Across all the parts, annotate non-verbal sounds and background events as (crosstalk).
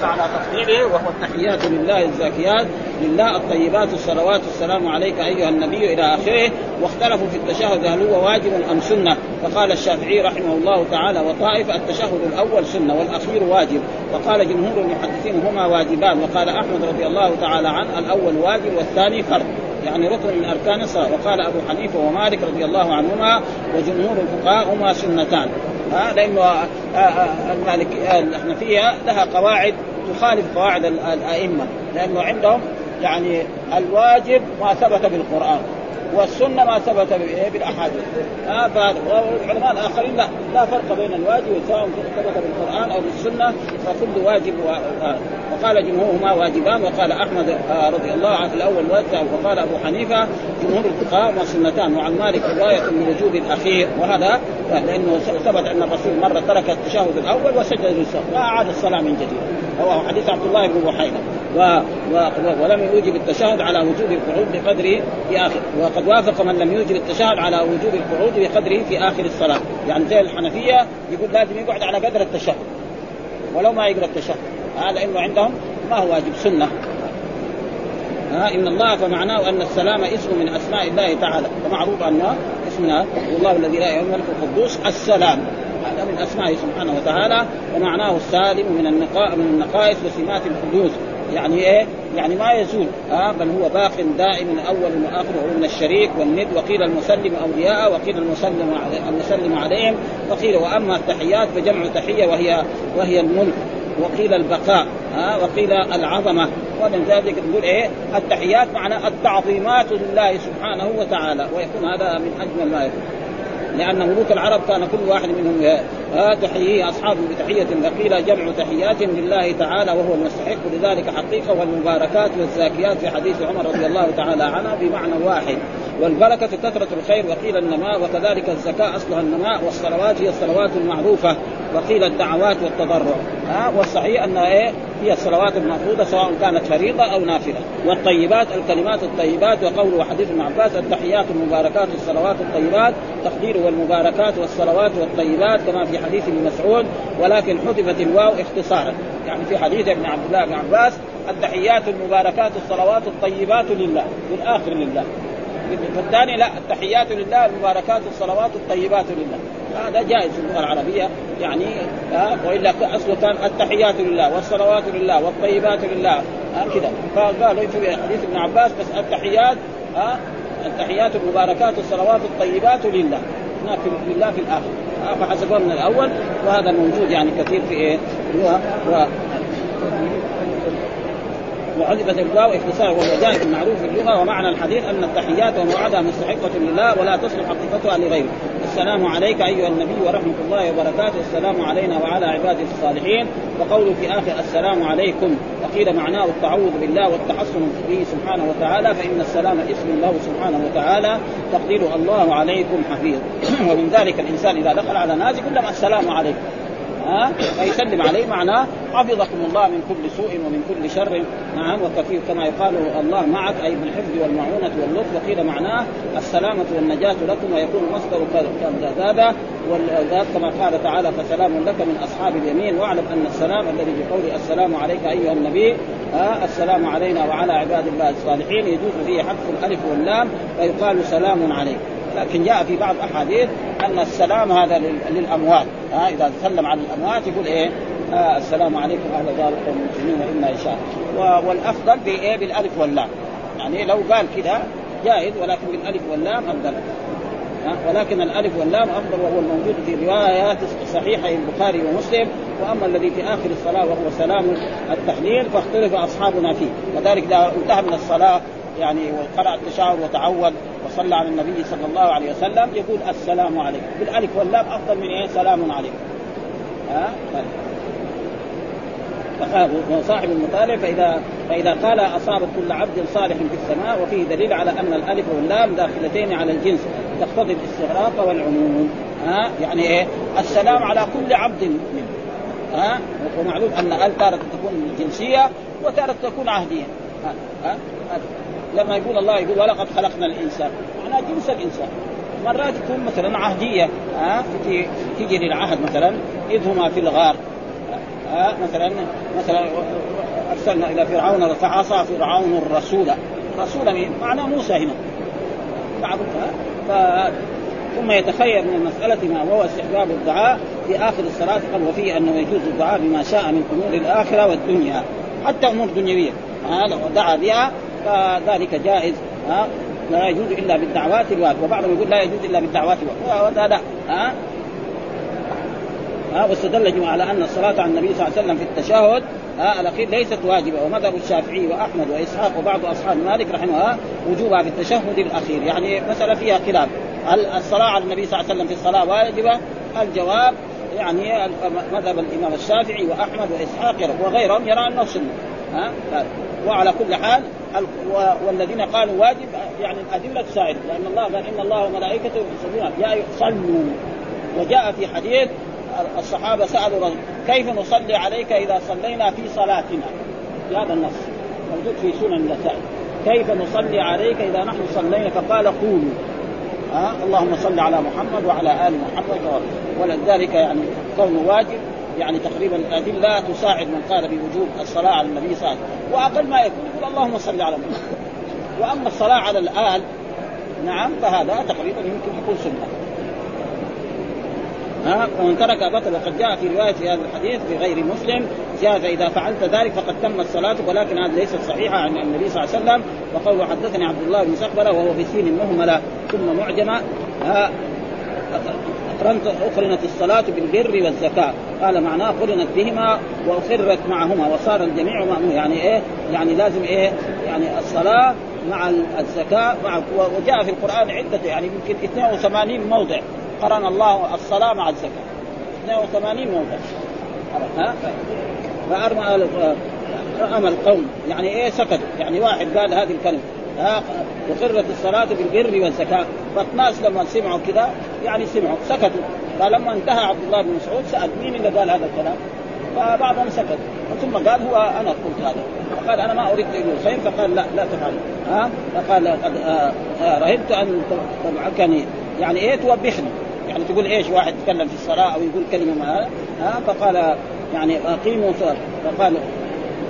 دل على تفضيله وهو التحيات لله الزاكيات لله الطيبات الصلوات السلام عليك أيها النبي إلى آخره. واختلفوا في التشهد هل هو واجب أم سنة؟ فقال الشافعي رحمه الله تعالى وطائف التشهد الأول سنة والأخير واجب. وقال جمهور المحدثين هما واجبان. وقال أحمد رضي الله تعالى عنه الأول واجب والثاني فرض. يعني ركن من أركان الصلاة. وقال أبو حنيفة ومالك رضي الله عنهما وجمهور الفقهاء هما سنتان. ها لأنه آه، آه، المالك الحنفيه لها قواعد تخالف قواعد الأئمة لأنه عندهم يعني الواجب ما ثبت بالقرآن. والسنة ما ثبت بالأحاديث. هذا والعلماء الآخرين لا. لا فرق بين الواجب سواء ثبت بالقرآن أو بالسنة فكل واجب وقال جمهورهما واجبان. وقال أحمد آه، رضي الله عنه الأول واجب وقال أبو حنيفة جمهور الفقهاء سنتان. وعن مالك رواية من وجوب الأخير. وهذا لأنه ثبت أن الرسول مرة ترك التشهد الأول وسجد للسهو ما أعاد الصلاة من جديد. هو حديث عبد الله بن بحيره و... و... ولم يوجب التشهد على وجوب القعود بقدره في اخر وقد وافق من لم يوجب التشهد على وجوب القعود بقدره في آخر الصلاة. يعني زي الحنفية يقول لازم يقعد على قدر التشهد. ولو ما يقرأ التشهد. هذا لأنه عندهم ما هو واجب سنة. ها إن الله فمعناه أن السلام اسم من أسماء الله تعالى. فمعروف أن اسمنا والله الذي لا يملك القدوس السلام. هذا من اسمائه سبحانه وتعالى. ومعناه السالم من النقاء من النقائص وسمات الحدوث يعني إيه؟ يعني ما يزول. ها بل هو باق دائم اول واخر من الشريك والند. وقيل المسلم اولياء وقيل المسلم المسلم عليهم. وقيل وأما التحيات فجمع تحيه وهي وهي الملك. وقيل البقاء ها وقيل العظمة. ومن ذلك نقول إيه؟ التحيات معنى التعظيمات لله سبحانه وتعالى. ويكون هذا من أجمل ما يكون. لأن ملوك العرب كان كل واحد منهم تحييه أصحابه بتحية وقيل جمع تحيات لله تعالى وهو المستحق. لذلك حقيقة والمباركات والزاكيات في حديث عمر رضي الله تعالى عنه بمعنى واحد. والبركة كثرة الخير وقيل النماء وكذلك الزكاة أصلها النماء والصلوات هي الصلوات المعروفة وقيل الدعوات والتضرع. ها والصحيح أن إيه؟ هي الصلوات المفروضة سواء كانت فريضة أو نافلة. والطيبات الكلمات الطيبات وقوله حديث ابن عباس التحيات المباركات الصلوات الطيبات تقدير والمباركات والصلوات والطيبات كما في حديث ابن مسعود ولكن حذفت الواو اختصارا. يعني في حديث ابن عبد الله بن عباس التحيات المباركات الصلوات الطيبات لله بالآخر لله. والثاني لا التحيات لله المباركات الصلوات الطيبات لله. هذا جائز في اللغة العربية يعني آه وإلا أصله كان التحيات لله والصلوات لله والطيبات لله آه كذا. فقالوا في حديث ابن عباس بس التحيات آه التحيات المباركات الصلوات الطيبات لله. هناك لله في الآخر. آه فحسبوها من الأول وهذا موجود يعني كثير في إيه. وحذفت الواو اختصار وهو جائز معروف في اللغة ومعنى الحديث أن التحيات وموعدها مستحقة لله ولا تصلح حقيقتها لغيره. السلام عليك أيها النبي ورحمة الله وبركاته. السلام علينا وعلى عباده الصالحين. وقوله في آخر السلام عليكم. وقيل معناه التعوذ بالله والتحصن به سبحانه وتعالى فإن السلام اسم له سبحانه وتعالى. تقدير الله عليكم حفيظ. (clears throat) ومن ذلك الإنسان إذا دخل على ناس لهم السلام عليكم. ها؟ فيسلم عليه معناه حفظكم الله من كل سوء ومن كل شر. نعم وكفيف كما يقال الله معك أي بالحفظ والمعونة واللطف. وقيل معناه السلامة والنجاة لكم ويكون مصدر هذا والذات كما قال تعالى فسلام لك من أصحاب اليمين. واعلم أن السلام الذي بقول السلام عليك أيها النبي آه السلام علينا وعلى عباد الله الصالحين. يجوز فيه حذف الألف واللام فيقال سلام عليك. لكن جاء في بعض الاحاديث أن السلام هذا للأموات. ها إذا سلم على الأموات يقول إيه؟ آه السلام عليكم أهل دار المسلمين وإنا إن شاء الله. والأفضل بايه بالألف واللام. يعني لو قال كذا جائز ولكن بالألف واللام أفضل. ولكن الألف واللام أفضل وهو الموجود في روايات صحيحة البخاري ومسلم. وأما الذي في آخر الصلاة وهو سلام التحليل فاختلف أصحابنا فيه. وذلك إذا انتهى من الصلاة يعني وقرأ التشهد وتعود وصلى على النبي صلى الله عليه وسلم يقول السلام عليكم. بالألف واللام أفضل من إيه؟ سلام عليكم. ها؟ وصاحب المطالع فإذا فإذا قال اصابت كل عبد صالح في السماء وفيه دليل على أن الألف واللام داخلتين على الجنس تقتضي الاستغراق والعموم. ها؟ يعني إيه؟ السلام على كل عبد منه ها؟ ومعلوم أن ال تارة تكون جنسية وتارة تكون عهدية. ها؟ ها؟ لما يقول الله يقول ولقد خلقنا الإنسان. معناه جنس الإنسان؟ مرات تكون مثلا عهدية ها؟ تيجي للعهد مثلا اذ هما في الغار آه مثلا مثلا أرسلنا إلى فرعون فعصى فرعون الرسول. رسول مين؟ معناه موسى هنا. بعض ف... ثم يتخير من المسألة ما هو استحباب الدعاء في آخر الصلاة. قال وفيه أنه يجوز الدعاء بما شاء من أمور الآخرة والدنيا حتى أمور دنيوية. ها؟ لو دعا بها فذلك جائز ها؟ لا يجوز إلا بالدعوات الواجبة. وبعضهم يقول لا يجوز إلا بالدعوات وهذا لا ها؟ ها؟ واستدل على أن الصلاة على النبي صلى الله عليه وسلم في التشهد ها الأخير ليست واجبة. ومذهب الشافعي وأحمد وإسحاق وبعض أصحاب مالك رحمه وجوبها في التشهد الأخير. يعني مسألة فيها خلاف. هل الصلاة على النبي صلى الله عليه وسلم في الصلاة واجبة؟ الجواب يعني مذهب الإمام الشافعي وأحمد وإسحاق وغيرهم يرى أنه سنة ها؟ وعلى كل حال والذين قالوا واجب يعني الأدلة تساعد. لأن الله قال إن الله وملائكته يصلون. يا صلوا. وجاء في حديث الصحابة سألوا رجل كيف نصلي عليك إذا صلينا في صلاتنا؟ في هذا النص. موجود في سنن النسائي كيف نصلي عليك إذا نحن صلينا؟ فقال قولوا. ها؟ اللهم صل على محمد وعلى آل محمد. ولذلك يعني كونه واجب. يعني تقريبا الادله تساعد من قال بوجوب الصلاة على النبي صلى الله عليه وسلم. وأقل ما يكون يقول اللهم صل على محمد. وأما الصلاة على الآل نعم فهذا تقريبا يمكن يكون سنة. ها؟ ومن ترك بطل وقد جاء في رواية في هذا الحديث في غير مسلم جاء فاذا فعلت ذلك فقد تمت صلاتك ولكن هذه ليست صحيحة عن النبي صلى الله عليه وسلم. وقوله حدثني عبد الله بن سقبلة وهو بسين مهملة ثم معجمة. أقرنت أقرنت الصلاة بالبر والزكاة. قال معناه قرنت بهما وأخرت معهما وصار الجميع مأمون يعني إيه؟ يعني لازم إيه؟ يعني الصلاة مع الزكاة مع وجاء في القرآن عدة يعني يمكن 82 موضع. قرن الله الصلاة مع الزكاة. 82 موضع. ها؟ فأرمى أمى القوم. يعني إيه؟ سكت يعني واحد قال هذه الكلمة. ها؟ وقرت الصلاة بالبر والزكاة. فالناس لما سمعوا كذا يعني سمعوا سكتوا. فلما انتهى عبد الله بن مسعود سأل مين اللي قال هذا الكلام؟ فبعضهم سكت. ثم قال هو أنا قلت هذا. فقال أنا ما أريد له الخير فقال لا لا تفعل. ها؟ فقال قد آه، آه، رهبت أن تبعكني يعني إيه توبخني؟ يعني تقول إيش واحد يتكلم في الصلاة أو يقول كلمة ما؟ ها؟ فقال يعني أقيموا فقال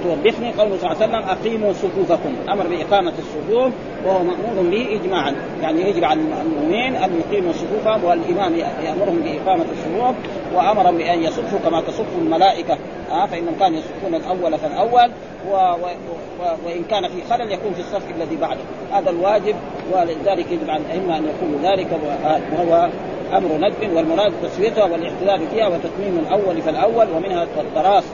توبخني. قوله صلى الله عليه وسلم أقيموا صفوفكم. أمر بإقامة الصفوف وهو مأمور به اجماعا. يعني يجب على المؤمنين أن يقيموا صفوفهم والإمام يأمرهم بإقامة الصفوف وامرهم بأن يصفوا كما تصف الملائكة. آه فانهم كانوا يصفون الأول فالأول و... و... و... وإن كان في خلل يكون في الصف الذي بعده. هذا الواجب ولذلك يجب على الأئمة أن يقولوا ذلك وهو أمر ندب والمراد تسويتها والاحتلال فيها وتتميم الأول فالأول ومنها التراص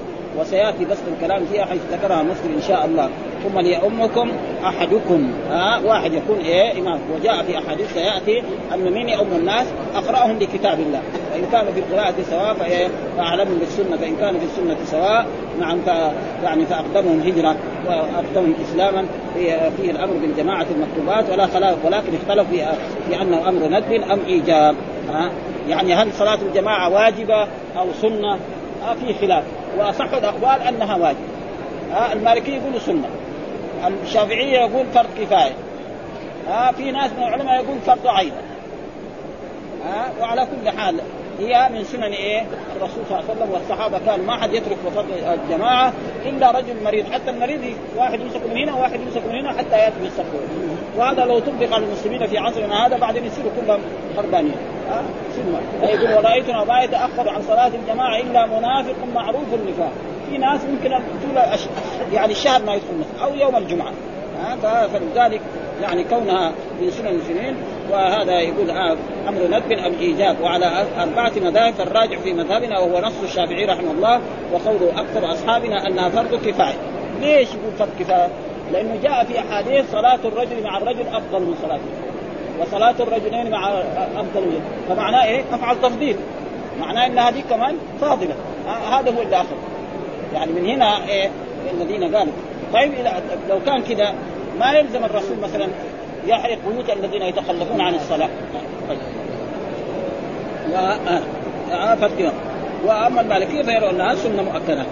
وسيأتي بس الكلام فيها حيث ذكرها مسلم إن شاء الله. ثم ليؤمكم أحدكم. ها واحد يكون إيه؟ إمام. وجاء في أحاديث سيأتي أن من يؤم الناس أقرأهم لكتاب الله. فإن كانوا في القراءة سواء فاعلمهم بالسنة. فإن كانوا في السنة سواء نعم يعني فأقدمهم هجرة وأقدمهم إسلاما فيه الأمر بالجماعة المكتوبات. ولا خلاف ولكن اختلفوا في, في أنه أمر ندب أم إيجاب. ها يعني هل صلاة الجماعة واجبة أو سنة؟ آه في خلاف. وأصح الأقوال أنها واجب. ها المالكية يقولوا سنة. الشافعية يقول فرض كفاية. ها في ناس من العلماء يقول فرض عين. ها وعلى كل حال هي من سنن إيه؟ الرسول صلى الله عليه وسلم والصحابة كان ما حد يترك وفضل الجماعة إلا رجل مريض، حتى المريض واحد يمسك من هنا وواحد يمسك من هنا حتى يأتي بالصف وهذا لو طبق على المسلمين في عصرنا هذا بعدين يصيروا كلهم خربانين. ها؟ سنه يقول ورايتنا ما يتاخر عن صلاة الجماعة إلا منافق معروف النفاق. في ناس ممكن طول يعني الشهر ما يدخل أو يوم الجمعة. فلذلك يعني كونها من سنن المسلمين وهذا يقول آه أمر ندب أم إيجاب وعلى اربعه مذاهب فالراجع في مذهبنا وهو نص الشافعي رحمه الله وقوله أكثر أصحابنا أنها فرض كفاية. ليش يقول فرض كفاية؟ لأنه جاء في أحاديث صلاة الرجل مع الرجل أفضل من صلاته. وصلاة الرجلين مع أفضل من فمعناه إيه؟ افعل تفضيل. معناه إن هذه كمان فاضلة. آه هذا هو اللي اخذ. يعني من هنا إيه الذين قالوا طيب لو كان كذا ما يلزم الرسول مثلا يحرق بيوت الذين يتخلفون عن الصلاة. طيب. و... آه. وأما المالكيه فيرون أنها سنة مؤكدة؟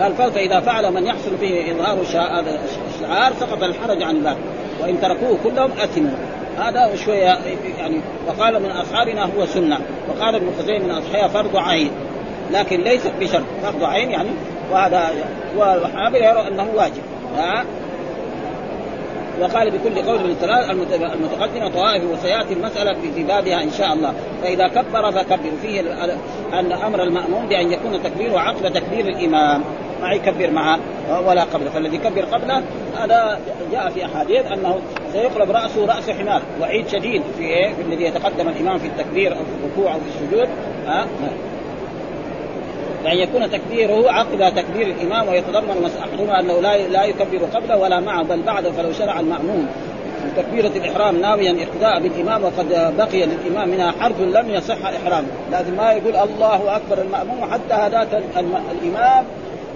قال فاذا فعل من يحصل فيه إظهار الشعار سقط الحرج عن الله. وإن تركوه كلهم اثموا هذا شوية يعني وقال من أصحابنا هو سنة. وقال ابن خزيمة من اصحابها فرض عين. لكن ليست بشرط فرض عين يعني وهذا والحنابلة يرى أنه واجب. ها؟ وقال بكل قول من المتقدمه طوائف وسيأتي المسألة في بابها إن شاء الله. فإذا كبر فكبر. فيه أن أمر المأموم بأن يكون تكبيره عقب تكبير الإمام. ما يكبر معه ولا قبله. فالذي يكبر قبله هذا جاء في أحاديث أنه سيقلب رأسه رأس حمار. وعيد شديد في إيه؟ في الذي يتقدم الإمام في التكبير أو في الركوع أو في السجود. ها؟ بأن يكون تكبيره عقب تكبير الإمام ويتضمن أحدهما أنه لا لا يكبر قبله ولا معه بل بعده فلو شرع المأموم. تكبيرة الإحرام ناويا اقتداء بالإمام وقد بقي للإمام منها حرف لم يصح إحرامه. لازم ما يقول الله أكبر المأموم حتى هذاك الإمام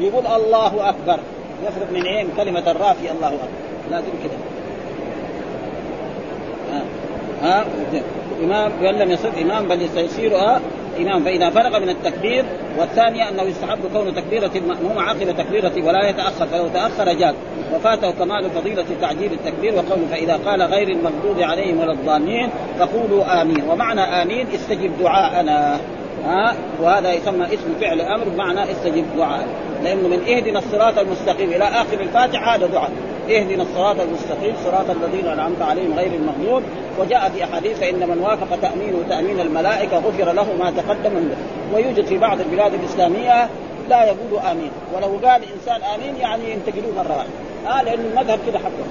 يقول الله أكبر. يفرق من من كلمة الرافي الله أكبر. لازم كده. ها, ها؟ إمام بل لم يصح إمام بل سيصير إمام فإذا فرغ من التكبير والثانية أنه يستحب كون تكبيرة المأموم عقب تكبيرة ولا يتأخر فلو تأخر جاز. وفاته كمال فضيلة تعجيل التكبير وقوله فإذا قال غير المغضوب عليهم ولا الضالين فقولوا آمين. ومعنى آمين استجب دعاءنا. ها وهذا يسمى اسم فعل أمر بمعنى استجب دعاء. لأنه من اهدنا الصراط المستقيم إلى آخر الفاتحة هذا دعاء. اهدنا الصراط المستقيم صراط الذين أنعمت عليهم غير المغضوب وجاء في أحاديث فان من وافق تأمين تأمين الملائكة غفر له ما تقدم منه. ويوجد في بعض البلاد الإسلامية لا يقول آمين. ولو قال إنسان آمين يعني ينتقلون مره واحدة آه لأن المذهب كذا حقه.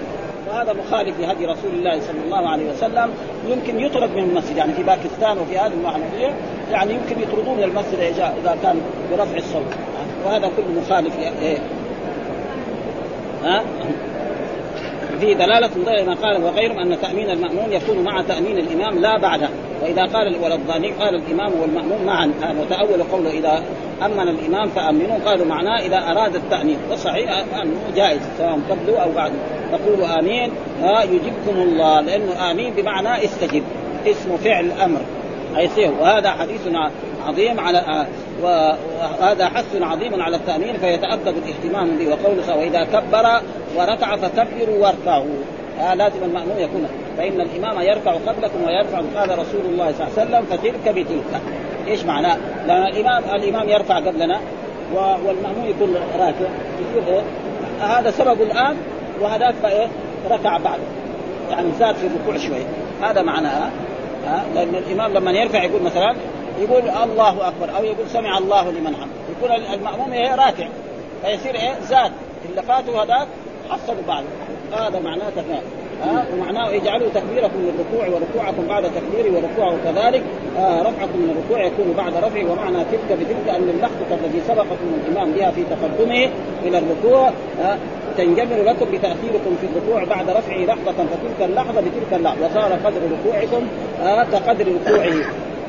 وهذا مخالف لهدي رسول الله صلى الله عليه وسلم. يمكن يطرد من المسجد يعني في باكستان وفي هذه المحلية يعني يمكن يطردوه من المسجد اذا كان برفع الصوت. وهذا كله مخالف إيه؟ ها؟ فيه دلالة ما قال وغيرهم أن تأمين المأمون يكون مع تأمين الإمام لا بعده وإذا قال ولا الضالين قال الإمام والمأمون معا. وتأول قوله إذا أمن الإمام فأمنوا. قالوا معناه إذا أراد التأمين. وصحيح أنه جائز سواء قبله أو بعده تقولوا آمين. ها يجبكم الله لأنه آمين بمعنى استجب اسم فعل أمر. يصير وهذا حديث عظيم على وهذا حث عظيم على التأمين فيتأكد الاهتمام به وقوله وإذا كبر وركع فكبروا واركعوا آه لازم المأموم يكون فإن الإمام يرفع قبلكم ويرفع قال رسول الله صلى الله عليه وسلم فتلك بتلك إيش معناه؟ لأن الإمام الإمام يرفع قبلنا والمأموم يكون راكع يصير إيه؟ هذا سبب الآن وهذاك إيه؟ ركع بعد يعني زاد في الركوع شوي هذا معناه ها لأن الإمام لما يرفع يقول مثلا يقول الله أكبر أو يقول سمع الله لمن حمد يكون المأموم إيه؟ راكع. فيصير إيه؟ زاد. اللي فاتوا هذاك حصلوا بعض. هذا معناه تمام ها؟ ومعناه اجعلوا تكبيركم للركوع وركوعكم بعد تكبيري وركوعه كذلك. آه رفعكم من الركوع يكون بعد رفعه. ومعنى تلك بتلك أن اللحظه التي سبقكم الإمام بها في تقدمه إلى الركوع آه تنجبر لكم بتأثيركم في الركوع بعد رفعه لحظه فتلك اللحظة بتلك اللحظة. وصار قدر ركوعكم آه كقدر ركوعه.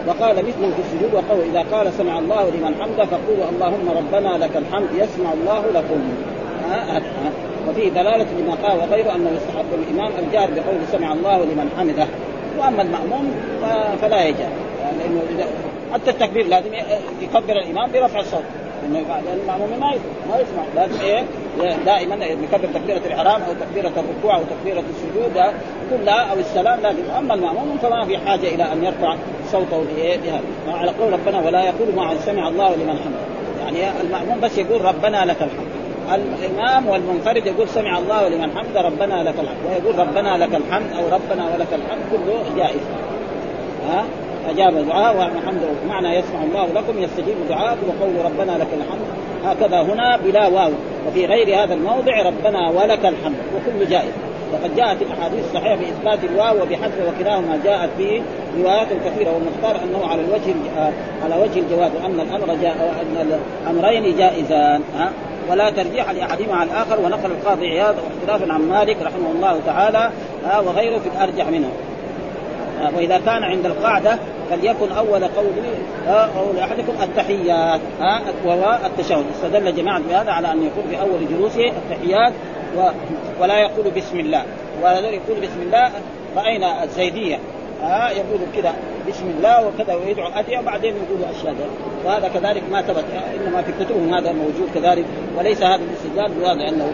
وقال مثله في السجود وقول إذا قال سمع الله لمن حمده فقولوا اللهم ربنا لك الحمد يسمع الله لكم. آه آه وفيه دلالة لما قال وغيره أنه يستحق الإمام الجار بقول سمع الله لمن حمده. وأما المأموم فلا يجار لأنه إذا حتى التكبير لازم يكبر الإمام برفع الصوت. لأن المأموم ما ما يسمع لازم إيه؟ دائما يكبر تكبيرة الإحرام أو تكبيرة الركوع أو تكبيرة السجود كلها أو السلام لازم أما المأموم فما في حاجة إلى أن يرفع صوته بهذا على قول ربنا ولا يقول مع سمع الله لمن حمده. يعني المأموم بس يقول ربنا لك الحمد. الإمام والمنفرد يقول سمع الله لمن حمد ربنا لك الحمد. ويقول ربنا لك الحمد أو ربنا ولك الحمد كله جائز. ها؟ أجاب دعاء وحمده معنى يسمع الله لكم يستجيب دعاء وقول ربنا لك الحمد. هكذا هنا بلا واو. وفي غير هذا الموضع ربنا ولك الحمد. وكل جائز. وقد جاءت الأحاديث الصحيحة بإثبات الواو وبحذف وكلاهما جاءت به روايات كثيرة. والمختار أنه على الوجه على وجه الجواز وان الأمر جاء ان الأمرين جائزان. ها ولا ترجيح لأحدهما على الآخر. ونقل القاضي عياض واختلافا عن مالك رحمه الله تعالى. وغيره في الأرجح منه. وإذا كان عند القاعدة فليكن أول قول أحدكم التحيات ها وهو التشهد. استدل جماعة بهذا على أن يقول في اول جلوسه التحيات ولا يقول بسم الله. ولا يقول بسم الله رأينا الزيدية ها يقول كذا بسم الله وكذا ويدعو ادعيه وبعدين يقول اشياء وهذا كذلك ما ثبت إنما في كتبهم هذا موجود كذلك وليس هذا الاستدلال بواضح أنه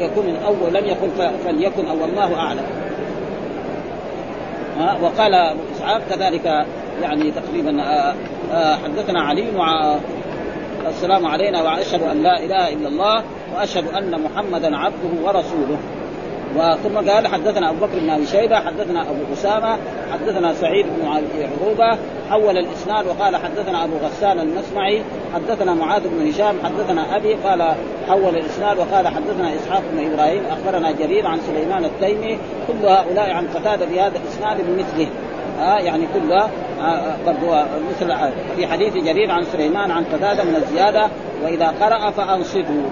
يكون من أول لم يكن فليكن أو والله أعلم. وقال ابو اسحاق كذلك يعني تقريبا حدثنا علي السلام علينا وأشهد أن لا إله إلا الله وأشهد أن محمدا عبده ورسوله. وثم قال حدثنا أبو بكر بن أبي شيبة حدثنا أبو أسامة حدثنا سعيد بن عروبه حول الإسناد وقال حدثنا أبو غسان المسمعي حدثنا معاذ بن هشام حدثنا أبي قال حول الإسناد وقال حدثنا إسحاق بن إبراهيم أخبرنا جرير عن سليمان التيمي كل هؤلاء عن قتادة بهذا الإسناد بمثله ها آه يعني كلها آه برضو مثل في حديث جرير عن سليمان عن قتادة من الزيادة وإذا قرأ فأنصتوا.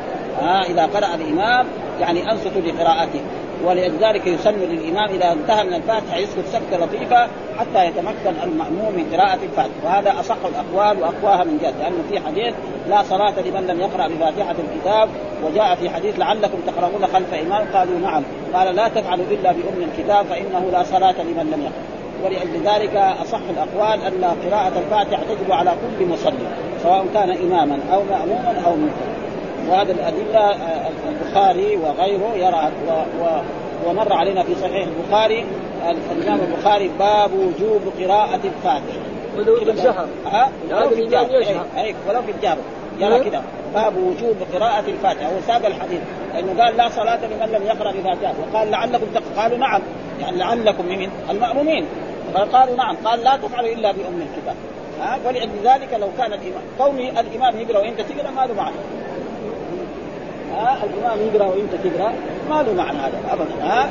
آه إذا قرأ الإمام يعني أنصتوا لقراءته. ولذلك يسن للإمام إذا انتهى من الفاتحة يسكت سكتة لطيفة حتى يتمكن المأموم من قراءة الفاتحة. وهذا أصح الأقوال وأقواها من جد لأنه في حديث لا صلاة لمن لم يقرأ بفاتحة الكتاب وجاء في حديث لعلكم تقرؤون خلف إمام قالوا نعم. قال لا تفعلوا إلا بأم الكتاب فإنه لا صلاة لمن لم يقرأ. ولأجل ذلك أصح الأقوال أن قراءة الفاتحة تجب على كل مصلي سواء كان إماما أو مأموما أو منفردا وهذه الأدلة البخاري وغيره يرى و و ومر علينا في صحيح البخاري الإمام البخاري باب وجوب قراءة الفاتحة. ولو في الجهر. ها؟ ولو في الجهر. أي ولو في الجهر. يرى كذا باب وجوب قراءة الفاتحة. هو ساق الحديث. لأنه قال لا صلاة لمن لم يقرأ بفاتحة وقال لعلكم. قالوا نعم. يعني لعلكم من المأمومين. قالوا نعم. قال لا تفعلوا إلا بأم الكتاب. ها؟ ولذلك لو كان الإمام كوني الإمام يقرأ وأنت تقرأ ما له معنى. ها الإمام يقرأ وأنت تقرأ ما له معنى هذا ابدا ها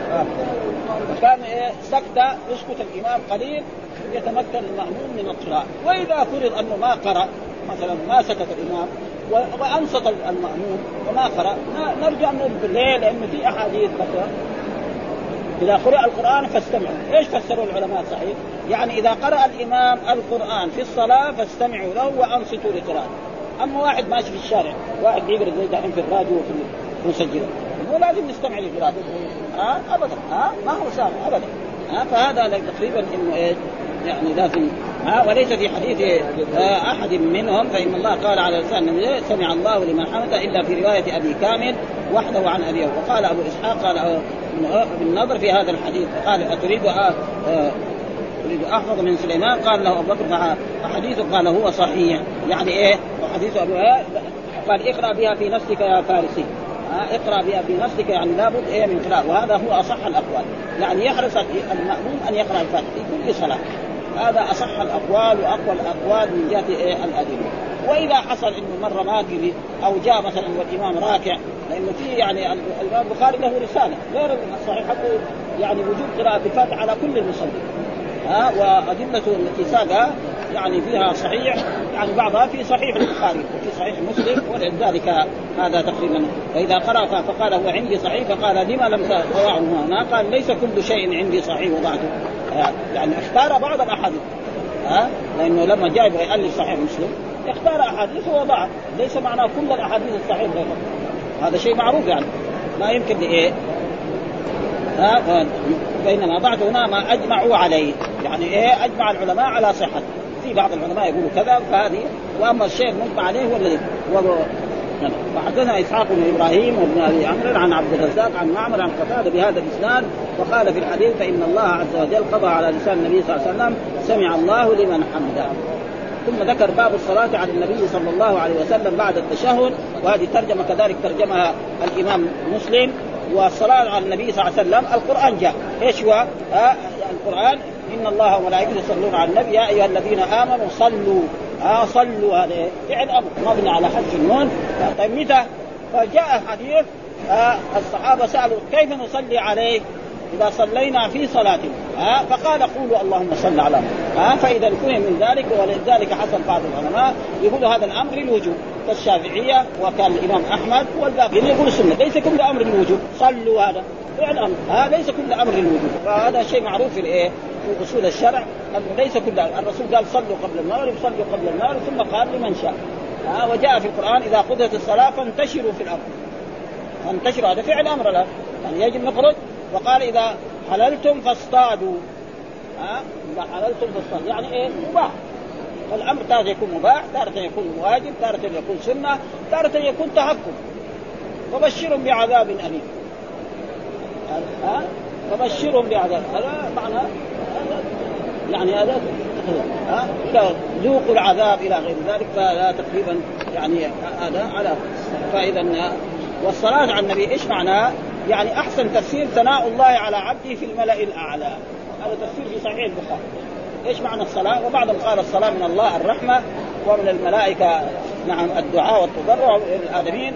وكان إيه سكتة يسكت الإمام قليل يتمكن المأموم من القراءة وإذا فرض أنه ما قرأ مثلا ما سكت الإمام وأنصت المأموم وما قرأ نرجع نقول ليه؟ لأنه في أحاديث مثلا إذا قرأ القرآن فاستمعوا، إيش فسروا العلماء صحيح؟ يعني إذا قرأ الإمام القرآن في الصلاة فاستمعوا له وأنصتوا لقراءته، أما واحد ماشي في الشارع واحد بيقرا زي دحين في الراديو وفي المسجله مو لازم نستمع لقراءته ها آه ابدا. ها آه ما هو سامع ابدا. ها آه فهذا تقريبا انه إيش؟ يعني لازم. ها وليس في حديث أحد منهم فإن الله قال على لسان سمع الله لمن حمده إلا في رواية أبي كامل وحده عن ابيه وقال أبو إسحاق قال بالنظر في هذا الحديث قال أتريد أحفظ من سليمان قال له أبو بكر فحديثه قال هو صحيح. يعني إيه؟ وحديث ابو قال اقرأ بها في نفسك يا فارسي. اقرأ بها في نفسك يعني لابد إيه من قراءة وهذا هو أصح الأقوال. يعني يحرص المأموم أن يقرأ الفاتحة في كل صلاة. هذا أصح الأقوال وأقوى الأقوال من جهة إيه؟ الأدلة. وإذا حصل إنه مره ما أو جاء مثلا والإمام راكع لأنه في يعني الإمام البخاري له رسالة غير الصحيح حتى يعني وجوب قراءة الفاتحة على كل المصلين. ها وادلته التي يعني فيها صحيح يعني بعضها في صحيح البخاري وفي صحيح مسلم ولذلك هذا تقريبا. فإذا قرا فقال هو عندي صحيح فقال لما لم تضعه هنا؟ قال ليس كل شيء عندي صحيح وضعته. يعني اختار بعض الأحاديث. ها لأنه لما جاء يبغى يالف صحيح مسلم اختار أحاديث ووضعها. ليس معناه كل الأحاديث الصحيح هذا شيء معروف يعني. ما يمكن لإيه؟ ها بينما بعض هنا ما أجمعوا عليه. يعني إيه أجمع العلماء على صحته في بعض العلماء يقولوا كذا فهذه وأما الشيء المجمع عليه هو الذي وحدثنا إسحاق بن إبراهيم وابن أبي عمرو عن عبد الرزاق عن معمر عن قتادة بهذا الإسناد وقال في الحديث فإن الله عز وجل قضى على لسان النبي صلى الله عليه وسلم سمع الله لمن حمده. ثم ذكر باب الصلاة على النبي صلى الله عليه وسلم بعد التشهد وهذه ترجمة كذلك ترجمها الإمام مسلم والصلاة على النبي صلى الله عليه وسلم القرآن جاء. إيش هو؟ آه القرآن إن الله وملائكته يصلون على النبي يا أيها الذين آمنوا صلوا. آه صلوا. هذا فعل أمر مبني على حذف النون. طيب متى؟ فجاء حديث آه الصحابة سألوا كيف نصلي عليه؟ إذا صلينا في صلاتنا. ها فقال قولوا اللهم صل على ها فإذا فهم من ذلك ولذلك حصل بعض العلماء يقول هذا الأمر للوجوب. كالشافعية وكان الإمام أحمد والباقيين يقول السنة. ليس كل أمر للوجوب. صلوا هذا. فعل أمر. ها ليس كل أمر للوجوب. فهذا شيء معروف في الإيه؟ في أصول الشرع أنه ليس كل الرسول قال صلوا قبل المغرب صلوا قبل المغرب ثم قال لمن شاء. ها وجاء في القرآن إذا قضيت الصلاة فانتشروا في الأرض. فانتشروا هذا فعل أمر الآن. يعني يجب نخرج. وقال إذا حللتم فاصطادوا. ها إذا حللتم فاصطادوا. يعني إيه؟ مباح. فالأمر تارة يكون مباح تارة يكون واجب تارة يكون سنة تارة يكون تحكم. فبشرهم بعذاب أليم. ها فبشرهم بعذاب هذا معنى يعني هذا ذوقوا العذاب إلى غير ذلك فلا تقريبا يعني هذا على فاذا والصلاة على النبي إيش معناه؟ يعني أحسن تفسير ثناء الله على عبده في الملأ الأعلى. هذا تفسير في صحيح البخاري. إيش معنى الصلاة؟ وبعضهم قال الصلاة من الله الرحمة ومن الملائكة نعم الدعاء والتضرع الادمين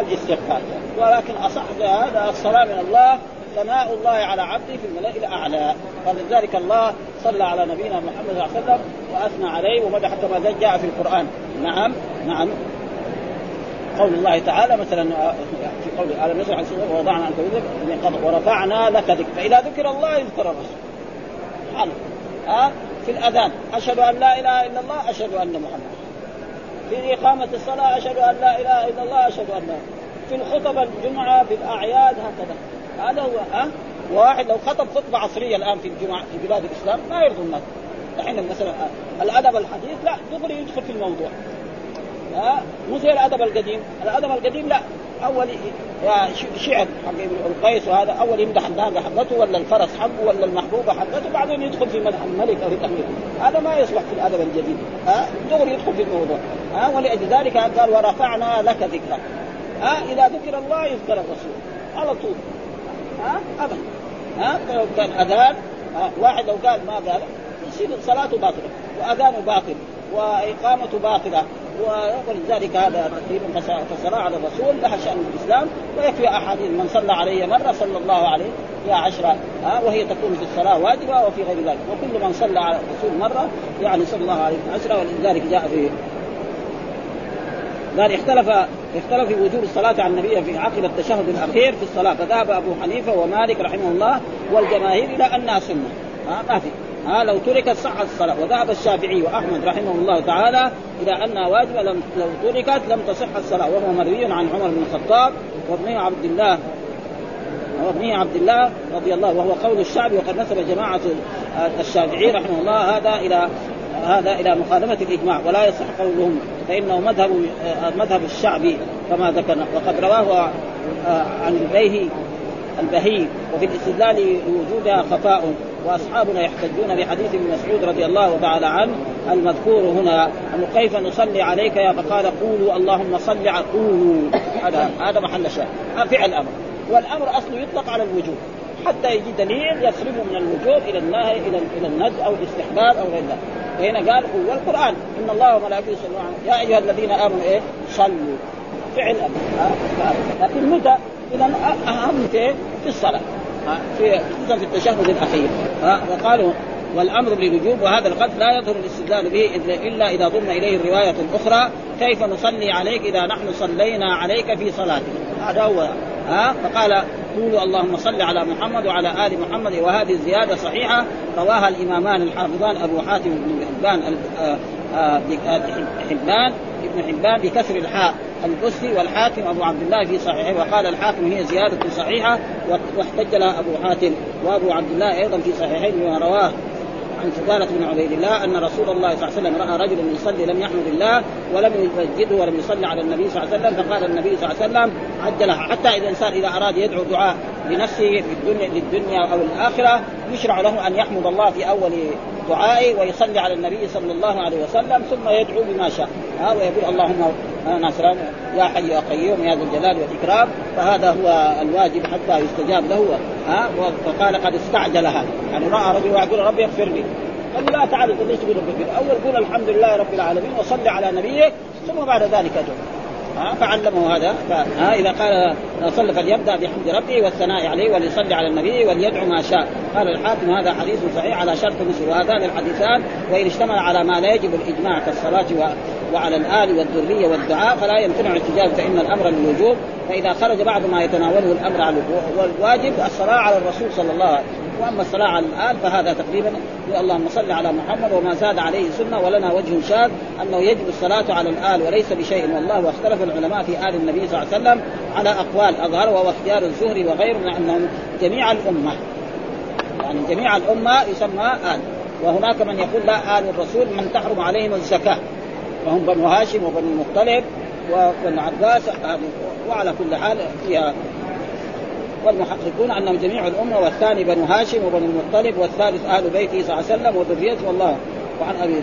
الاستغفار. ولكن أصح هذا الصلاة من الله ثناء الله على عبده في الملأ الأعلى. فلذلك الله صلى على نبينا محمد صلى الله عليه وسلم وأثنى عليه ومدح كما جاء في القرآن. نعم نعم. قول الله تعالى مثلا في قول ألم نشرح ووضعنا عنك وزرك ورفعنا لك ذكر فإذا ذكر الله يذكر الرسول. سبحان ها؟ في الأذان. أشهد أن لا إله إلا الله أشهد أن محمد. في إقامة الصلاة أشهد أن لا إله إلا الله أشهد أن في الخطب الجمعة في الأعياد هكذا. هذا هو ها؟ واحد لو خطب خطبة عصرية الآن في الجمعه في بلاد الإسلام ما يرضي الناس. الحين مثلا الأدب الحديث لا دغري يدخل في الموضوع. ها؟ مو زي الأدب القديم، الأدب القديم لا أول شعر حق القيس وهذا أول يمدح الناقة حقته ولا الفرس حقه ولا المحبوبة حقته بعدين يدخل في مدح الملك أو الامير هذا ما يصلح في الأدب الجديد. ها؟ دغري يدخل في الموضوع. ها؟ ولأجل ذلك قال ورفعنا لك ذكرك. ها؟ إذا ذكر الله يذكر الرسول. على طول. ها؟ أبدا. ها؟ لو كان أذان. واحد لو قال ما قال يصير صلاته باطلة واذانه باطل واقامته باطلة ولذلك هذا تقريبا فالصلاه على الرسول لها شأن في الإسلام ويكفي أحاديث من صلى علي مرة صلى الله عليه يا عشرة ها؟ وهي تكون في الصلاة واجبة وفي غير ذلك. وكل من صلى على الرسول مرة يعني صلى الله عليه عشرة ولذلك جاء في قال اختلف اختلف في وجوب الصلاة على النبي في عقب التشهد الأخير في الصلاة. فذهب أبو حنيفة ومالك رحمه الله والجماهير إلى أنها سنة. ها ما في. ها لو تركت صحت الصلاة. وذهب الشافعي وأحمد رحمه الله تعالى إلى أنها واجبة لم لو تركت لم تصح الصلاة. وهو مروي عن عمر بن الخطاب وابنه عبد الله وابنه عبد الله رضي الله وهو قول الشعبي وقد نسب جماعة الشافعي رحمه الله هذا إلى هذا إلى مخالفة الإجماع ولا يصح قولهم فإنه مذهب مذهب الشعبي كما ذكرنا. وقد رواه آه، عن البيهي البهي وفي الاستدلال لوجودها خفاء وأصحابنا يحتجون بحديث ابن مسعود رضي الله تعالى عنه المذكور هنا انه كيف نصلي عليك يا فقال قولوا اللهم صل على قولوا هذا هذا محل الشاهد فعل أمر والأمر اصله يطلق على الوجوب حتى يجي دليل يصرفه من الوجوب إلى النهي إلى إلى الند أو الاستحباب أو غير ذلك. فهنا قال والقران إن الله وملائكته يصلون يا أيها الذين آمنوا إيه؟ صلوا. فعل. أمر لكن متى؟ إذا أهم في في الصلاة. في خصوصا في التشهد الأخير. وقالوا والأمر بالوجوب وهذا القد لا يظهر الاستدلال به الا إذا ضم إليه الروايه الاخرى كيف نصلي عليك إذا نحن صلينا عليك في صلاتك؟ هذا هو ها؟ فقال قولوا اللهم صل على محمد وعلى آل محمد وهذه الزيادة صحيحة. رواها الإمامان الحافظان أبو حاتم بن حبان آه، آه، حبان ابن حبان بكسر الحاء البصري والحاكم أبو عبد الله في صحيحه وقال الحاكم هي زيادة صحيحة واحتج لها أبو حاتم وأبو عبد الله أيضا في صحيحين رواه عن فضالة بن عبيد الله أن رسول الله صلى الله عليه وسلم رأى رجلا يصلي لم يحمد الله ولم يمجده ولم يصلي على النبي صلى الله عليه وسلم فقال النبي صلى الله عليه وسلم عجلها حتى إذا الإنسان إذا أراد يدعو دعاء لنفسه في الدنيا للدنيا أو الآخرة يشرع له أن يحمد الله في أول دعائه ويصلي على النبي صلى الله عليه وسلم ثم يدعو بما شاء. ها ويقول اللهم ناصرا يا حي يا قيوم يا ذا الجلال والإكرام. فهذا هو الواجب حتى يستجاب له ها وقال قد استعجل هذا. يعني رأى رجل يقول ربي اغفر لي. قال لا انت ليش تقول ربي أول قول الحمد لله رب العالمين وصلي على نبيك ثم بعد ذلك ادعو فعلمه هذا. ها إذا قال صلى فليبدأ بحمد ربه والثناء عليه وليصلي على النبي وليدعو ما شاء. قال الحاكم هذا حديث صحيح على شرط مسلم وهذان الحديثان وإن اشتمل على ما لا يجب الإجماع كالصلاة وعلى الآل والذرية والدعاء فلا يمتنع الاحتجاج فإن الأمر للوجوب. فإذا خرج بعض ما يتناوله الأمر على والواجب الصلاة على الرسول صلى الله عليه وسلم. وأما الصلاة على الال فهذا تقريبا اللهم صل على محمد وما زاد عليه سنة ولنا وجه شاذ أنه يجب الصلاة على الآل وليس بشيء والله واختلف العلماء في آل النبي صلى الله عليه وسلم على أقوال أظهر وهو اختيار الزهري وغيره من انهم جميع الأمة. يعني جميع الأمة يسمى آل. وهناك من يقول لا آل الرسول من تحرم عليهم الزكاة. وهم بنو هاشم وبنو المطلب وبنو عباس وعلى كل حال فيها والمحققون أنهم جميع الأمة والثاني بنو هاشم وبنو المطلب والثالث أهل بيته صلى الله عليه وسلم وذريته والله وعن أبي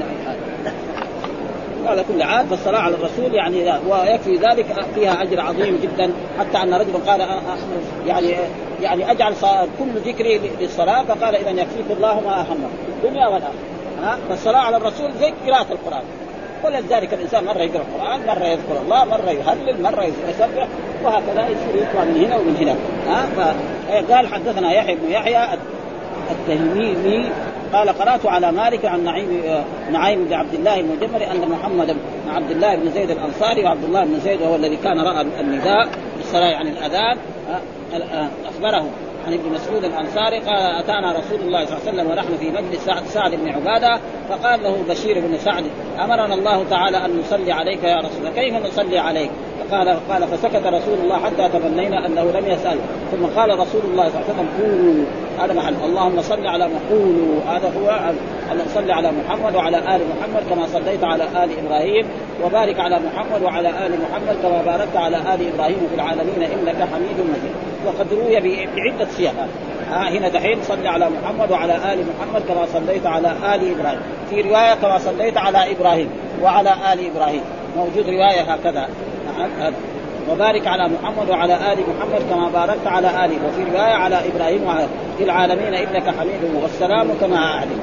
قال كل عام فالصلاة على الرسول يعني لا ويكفي ذلك فيها أجر عظيم جدا. حتى أن رجلا قال يعني يعني أجعل كل ذكري للصلاة فقال إذا يكفيك الله ما أهمه الدنيا والآخرة. فالصلاة على الرسول زي قراءة القرآن. ولذلك الإنسان مرة يقرأ القرآن مرة يذكر الله مرة يهلل مرة يسبح وهكذا يصير يطلع من هنا ومن هنا. ها؟ فقال حدثنا يحيى بن يحيى التهميمي قال قرأت على مالك عن نعيم نعيم بن عبد الله المجمري أن محمد بن عبد الله بن زيد الأنصاري وعبد الله بن زيد وهو الذي كان رأى النداء بالصلاه يعني الأذان أخبره. عن ابن مسعود الأنصاري قال أتانا رسول الله صلى الله عليه وسلم ونحن في مجلس سعد, سعد بن عبادة فقال له بشير بن سعد أمرنا الله تعالى أن نصلي عليك يا رسول الله. كيف نصلي عليك؟ قال قال فسكت رسول الله حتى تمنينا أنه لم يسأل. ثم قال رسول الله صلى الله عليه وسلم قولوا. هذا محل. اللهم صل على قولوا. هذا هو أن نصلي على محمد وعلى آل محمد كما صليت على آل إبراهيم وبارك على محمد وعلى آل محمد كما باركت على آل إبراهيم في العالمين إنك حميد مجيد. وقد روي بعدة صيغ ها هنا دحين صلي على محمد وعلى آل محمد كما صليت على آل إبراهيم. في رواية كما صليت على إبراهيم وعلى آل إبراهيم. موجود رواية هكذا. وبارك على محمد وعلى آل محمد كما باركت على اله وفي رواية على إبراهيم وعلى العالمين إنك حميد. والسلام كما أعلم.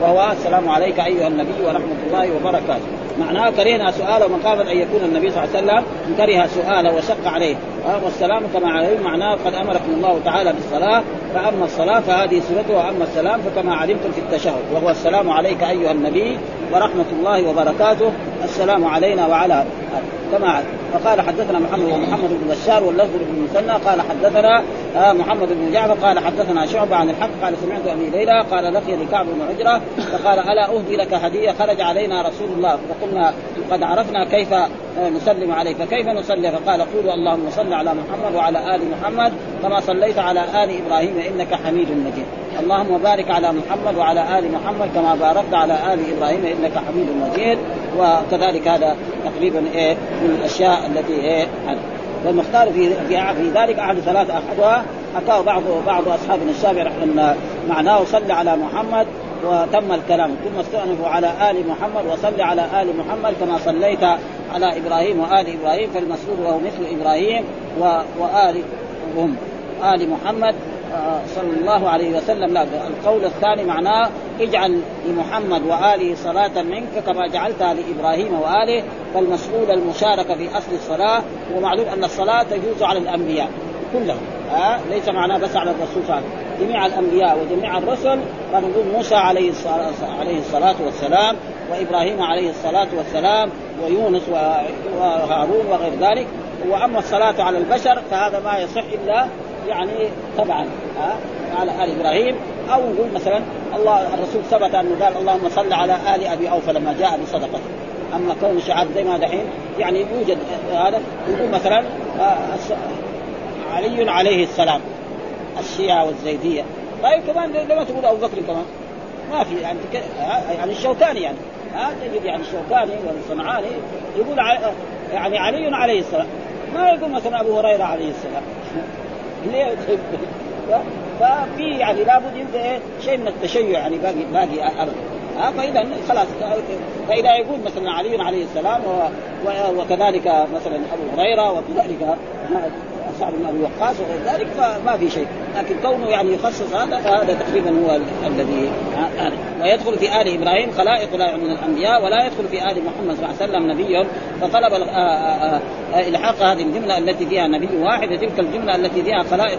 وهو السلام عليك أيها النبي ورحمة الله وبركاته. معناه كرهنا سؤاله مقابل أن يكون النبي صلى الله عليه وسلم كره سؤاله وشق عليه. والسلام كما عليه معناه قد أمركم الله تعالى بالصلاة فأما الصلاة فهذه سنته وأما السلام فكما علمتم في التشهد. وهو السلام عليك أيها النبي ورحمة الله وبركاته. السلام علينا وعلى كما فقال حدثنا محمد ومحمد بن بشار واللفظ بن مثنى قال حدثنا آه محمد بن جعفر قال حدثنا شعبة عن الحق قال سمعت أبي ليلى قال لقي كعب بن عجرة فقال ألا أهدي لك هدية؟ خرج علينا رسول الله فقلنا قد عرفنا كيف نسلم عليه فكيف نصلي فقال قولوا اللهم صل على محمد وعلى آل محمد كما صليت على آل إبراهيم إنك حميد مجيد. اللهم بارك على محمد وعلى آل محمد كما باركت على آل إبراهيم إنك حميد مجيد. وكذلك هذا تقريبا إيه من الأشياء التي إيه والمختار في في, ذلك أحد ثلاثة احدها حكاه بعض بعض أصحابنا الشافعي أن معناه صل على محمد وتم الكلام. ثم استأنفوا على آل محمد وصل على آل محمد كما صليت على إبراهيم وآل إبراهيم فالمسؤول وهو مثل إبراهيم وآل هم آل محمد صلى الله عليه وسلم. لا القول الثاني معناه اجعل لمحمد وآله صلاة منك كما جعلتها لإبراهيم وآله فالمسؤول المشاركة في أصل الصلاة ومعلوم أن الصلاة تجوز على الأنبياء كلهم. ها؟ ليس معناه بس على الرسول صلى الله عليه وسلم. جميع الأنبياء وجميع الرسل فنقول موسى عليه عليه الصلاة والسلام وإبراهيم عليه الصلاة والسلام ويونس وهارون وغير ذلك. وأما الصلاة على البشر فهذا ما يصح إلا يعني طبعا ها على آل إبراهيم. أو نقول مثلا الله الرسول ثبت أنه قال اللهم صل على آل أبي أوفى لما جاء بصدقته أما كون الشعاب زي ما دحين يعني يوجد هذا يقول مثلا آه، علي عليه السلام الشيعة والزيدية. طيب كمان لما تقول أبو بكر كمان. ما في يعني يعني الشوكاني يعني ها تجد يعني الشوكاني والصنعاني يقول يعني علي عليه السلام. ما يقول مثلا أبو هريرة عليه السلام. (laughs) ليه ففي يعني لابد انت إيه شيء من التشيع يعني باقي باقي ابدا ها فإذا خلاص فإذا يقول مثلا علي عليه السلام وكذلك مثلا أبو هريرة وكذلك سعد بن ابي وقاص وغير ذلك فما في شيء. لكن كونه يعني يخصص هذا فهذا تقريبا هو الذي ويدخل في آل إبراهيم خلائق لا من الأنبياء ولا يدخل في آل محمد صلى الله عليه وسلم نبي فطلب إلحاق هذه الجملة التي فيها نبي واحد تلك الجملة التي فيها خلائق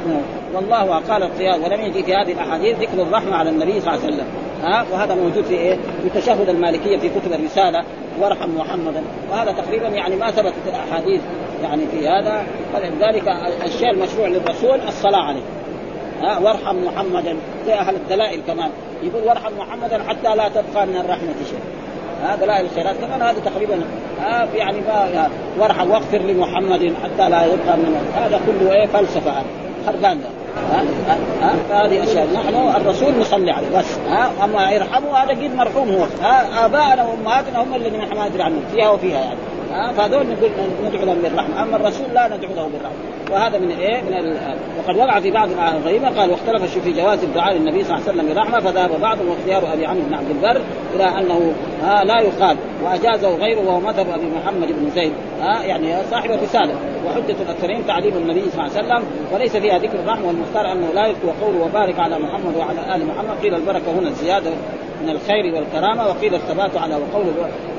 والله قال القيام ولم يجي في هذه الأحاديث ذكر الرحمة على النبي صلى الله عليه وسلم. ها؟ وهذا موجود في إيه؟ في تشهد المالكية في كتب الرسالة. وارحم محمدا. وهذا تقريبا يعني ما ثبتت الأحاديث يعني في هذا. فلذلك الشيء المشروع للرسول الصلاة عليه. ها وارحم محمدا. زي أهل الدلائل كمان. يقول وارحم محمدا حتى لا تبقى من الرحمة شيء. ها دلائل الخيرات كمان هذا تقريبا. ها يعني ما وارحم واغفر لمحمد حتى لا يبقى من هذا كله إيه؟ فلسفة خربان ده. فهذه أشياء. نحن الرسول نصلي عليه بس. ها أما يرحمه هذا قد مرحوم هو. ها ابائنا وأمهاتنا هم الذين ما ندري عنهم. فيها وفيها يعني. ها فهذول نقول ندعو لهم بالرحمة. أما الرسول لا ندعو له بالرحمة. وهذا من إيه؟ من ال... وقد وقع في بعض الغريبة قال واختلف في جواز الدعاء للنبي صلى الله عليه وسلم بالرحمه فذهب بعضهم واختيار أبي عمرو بن عبد البر إلى أنه ها لا يقال. وأجازه غيره وهو مذهب أبي محمد بن زيد. ها يعني صاحب الرسالة. وحجة الأكثرين تعليم النبي صلى الله عليه وسلم وليس فيها ذكر الرحمه والمختار أنه لا يذكر قوله وبارك على محمد وعلى آل محمد. قيل البركة هنا الزياده من الخير والكرامة وقيل الثبات على وقول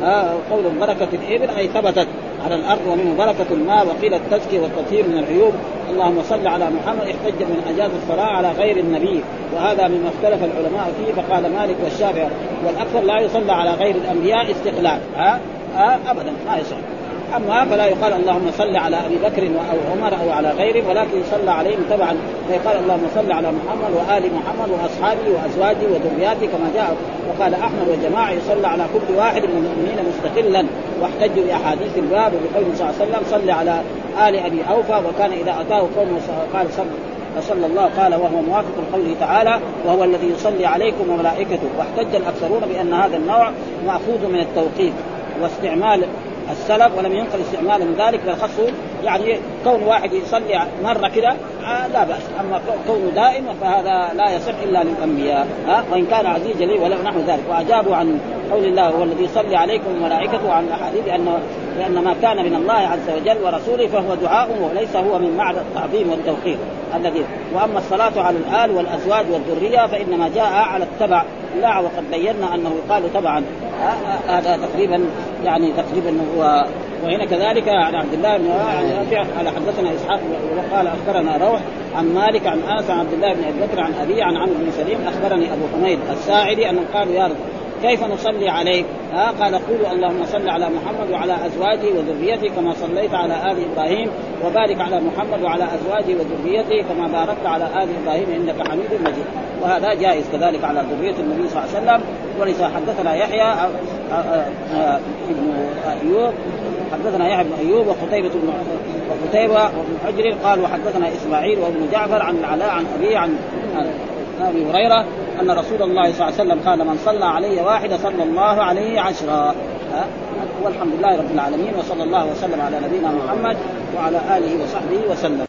آه قول بركه الإبل أي ثبتت. على الأرض ومنه بركة الماء وقيل التزكيه والتطهير من العيوب. اللهم صل على محمد. احتج من أجاز الصلاة على غير النبي. وهذا مما اختلف العلماء فيه. فقال مالك والشافعي والأكثر لا يصلى على غير الأنبياء استقلال. ها؟ آه ابدا. ما يصلى. أما فلا يقال اللهم صل على أبي بكر أو عمر أو على غيرهم ولكن يصلى عليهم تبعا. فيقال اللهم صل على محمد وآل محمد وأصحابه وأزواجه وذرياته كما جاء وقال أحمد وجماعه يصلى على كل واحد من المؤمنين مستقلا. واحتجوا بأحاديث الباب وبقوله صلى الله عليه وسلم صل على آل أبي أوفى وكان إذا أتاه قوم قال صل صلى الله قال وهو موافق لقوله تعالى وهو الذي يصلي عليكم وملائكته واحتج الأكثرون بأن هذا النوع مأخوذ من التوقيف واستعمال السلف ولم ينقل استعماله من ذلك بل خصه يعني كون واحد يصلي مرة كده آه لا بأس. أما كونه دائم فهذا لا يصح إلا للأنبياء. ها؟ وإن كان عزيز جليل ولو نحو ذلك. وأجابوا عن قول الله هو الذي يصلي عليكم وملائكته عن الأحاديث انه لأن ما كان من الله عز وجل ورسوله فهو دعاء وليس هو من معنى التعظيم والتوقير الذي وأما الصلاة على الآل والأزواج والذرية فإنما جاء على التبع. لا وقد بينا أنه يقال تبعا. هذا تقريبا يعني تقريبا هو وهنا كذلك عن عبد الله بن رافع قال حدثنا إسحاق وقال أخبرنا روح عن مالك عن انس عن عبد الله بن أبي بكر عن أبي عن عمرو بن سليم أخبرني أبو حميد الساعدي أنهم قالوا يا رب كيف نصلي عليك؟ ها قال قولوا اللهم صل على محمد وعلى أزواجه وذريته كما صليت على آل إبراهيم وبارك على محمد وعلى أزواجه وذريته كما باركت على آل إبراهيم إنك حميد مجيد وهذا جائز كذلك على ذرية النبي صلى الله عليه وسلم ولذا حدثنا يحيى ابن أيوب حدثنا يحيى بن أيوب وقتيبة بن وقتيبة وابن حجر قال وحدثنا إسماعيل وابن جعفر عن العلاء عن ابي عن أبي هريرة أن رسول الله صلى الله عليه وسلم قال من صلى علي واحدة صلى الله عليه عشرا. والحمد لله رب العالمين وصلى الله وسلم على نبينا محمد وعلى آله وصحبه وسلم.